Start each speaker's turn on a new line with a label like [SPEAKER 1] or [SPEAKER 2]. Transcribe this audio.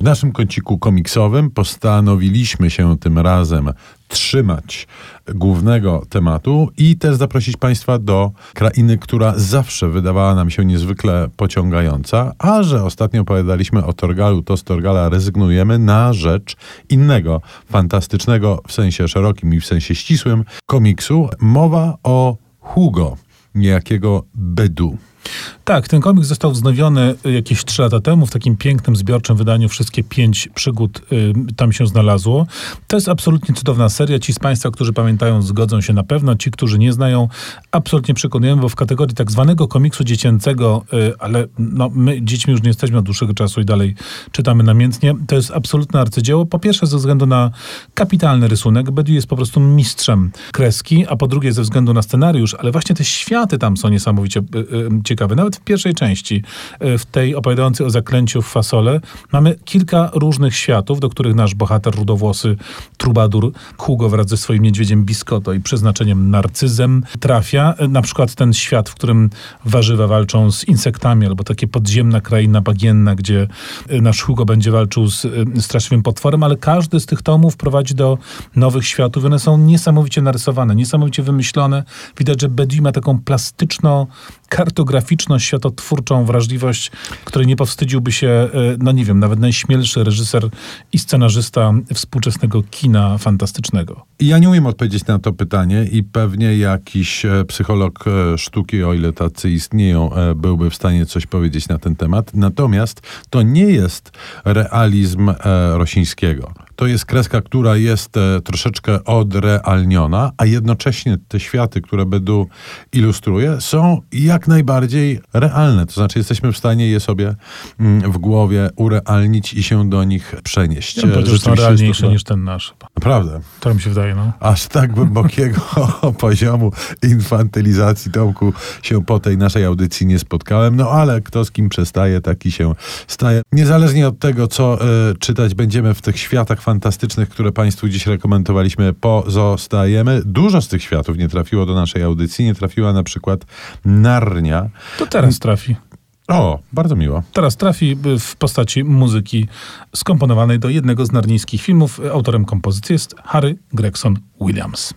[SPEAKER 1] W naszym kąciku komiksowym postanowiliśmy się tym razem trzymać głównego tematu i też zaprosić Państwa do krainy, która zawsze wydawała nam się niezwykle pociągająca, a że ostatnio opowiadaliśmy o Torgalu, to z Torgala rezygnujemy na rzecz innego, fantastycznego w sensie szerokim i w sensie ścisłym komiksu. Mowa o Hugo, niejakiego Bedu.
[SPEAKER 2] Tak, ten komiks został wznowiony jakieś trzy lata temu w takim pięknym, zbiorczym wydaniu. Wszystkie pięć przygód y, tam się znalazło. To jest absolutnie cudowna seria. Ci z Państwa, którzy pamiętają, zgodzą się na pewno. Ci, którzy nie znają, absolutnie przekonujemy, bo w kategorii tak zwanego komiksu dziecięcego, y, ale no, my dziećmi już nie jesteśmy od dłuższego czasu i dalej czytamy namiętnie, to jest absolutne arcydzieło. Po pierwsze ze względu na kapitalny rysunek. Bediu jest po prostu mistrzem kreski, a po drugie ze względu na scenariusz, ale właśnie te światy tam są niesamowicie y, y ciekawe. Nawet w pierwszej części, e, w tej opowiadającej o zaklęciu w fasole, mamy kilka różnych światów, do których nasz bohater rudowłosy Trubadur Hugo wraz ze swoim niedźwiedziem Biscotto i przeznaczeniem narcyzem trafia. E, na przykład ten świat, w którym warzywa walczą z insektami, albo takie podziemna kraina bagienna, gdzie e, nasz Hugo będzie walczył z straszliwym potworem, ale każdy z tych tomów prowadzi do nowych światów. One są niesamowicie narysowane, niesamowicie wymyślone. Widać, że Bedi ma taką plastyczno kartograficzność, światotwórczą wrażliwość, której nie powstydziłby się, e, no nie wiem, nawet najśmielszy reżyser i scenarzysta współczesnego kina fantastycznego.
[SPEAKER 1] Ja nie umiem odpowiedzieć na to pytanie i pewnie jakiś e, psycholog e, sztuki, o ile tacy istnieją, byłby w stanie coś powiedzieć na ten temat. Natomiast to nie jest realizm Rosińskiego to jest kreska, która jest e, troszeczkę odrealniona, a jednocześnie te światy, które Bedu ilustruje, są jak najbardziej realne. To znaczy, jesteśmy w stanie je sobie mm, w głowie urealnić i się do nich przenieść. Ja
[SPEAKER 2] bym są realniejsze niż ten nasz.
[SPEAKER 1] Naprawdę.
[SPEAKER 2] To mi się wydaje, no.
[SPEAKER 1] Aż tak głębokiego poziomu infantylizacji Tomku się po tej naszej audycji nie spotkałem. No ale kto z kim przestaje, taki się staje. Niezależnie od tego, co y, czytać będziemy w tych światach fantastycznych, które Państwu dziś rekomendowaliśmy, pozostajemy. Dużo z tych światów nie trafiło do naszej audycji. Nie trafiła na przykład Narnia.
[SPEAKER 2] To teraz trafi.
[SPEAKER 1] O, bardzo miło.
[SPEAKER 2] Teraz trafi w postaci muzyki skomponowanej do jednego z narnijskich filmów. Autorem kompozycji jest Harry Gregson Williams.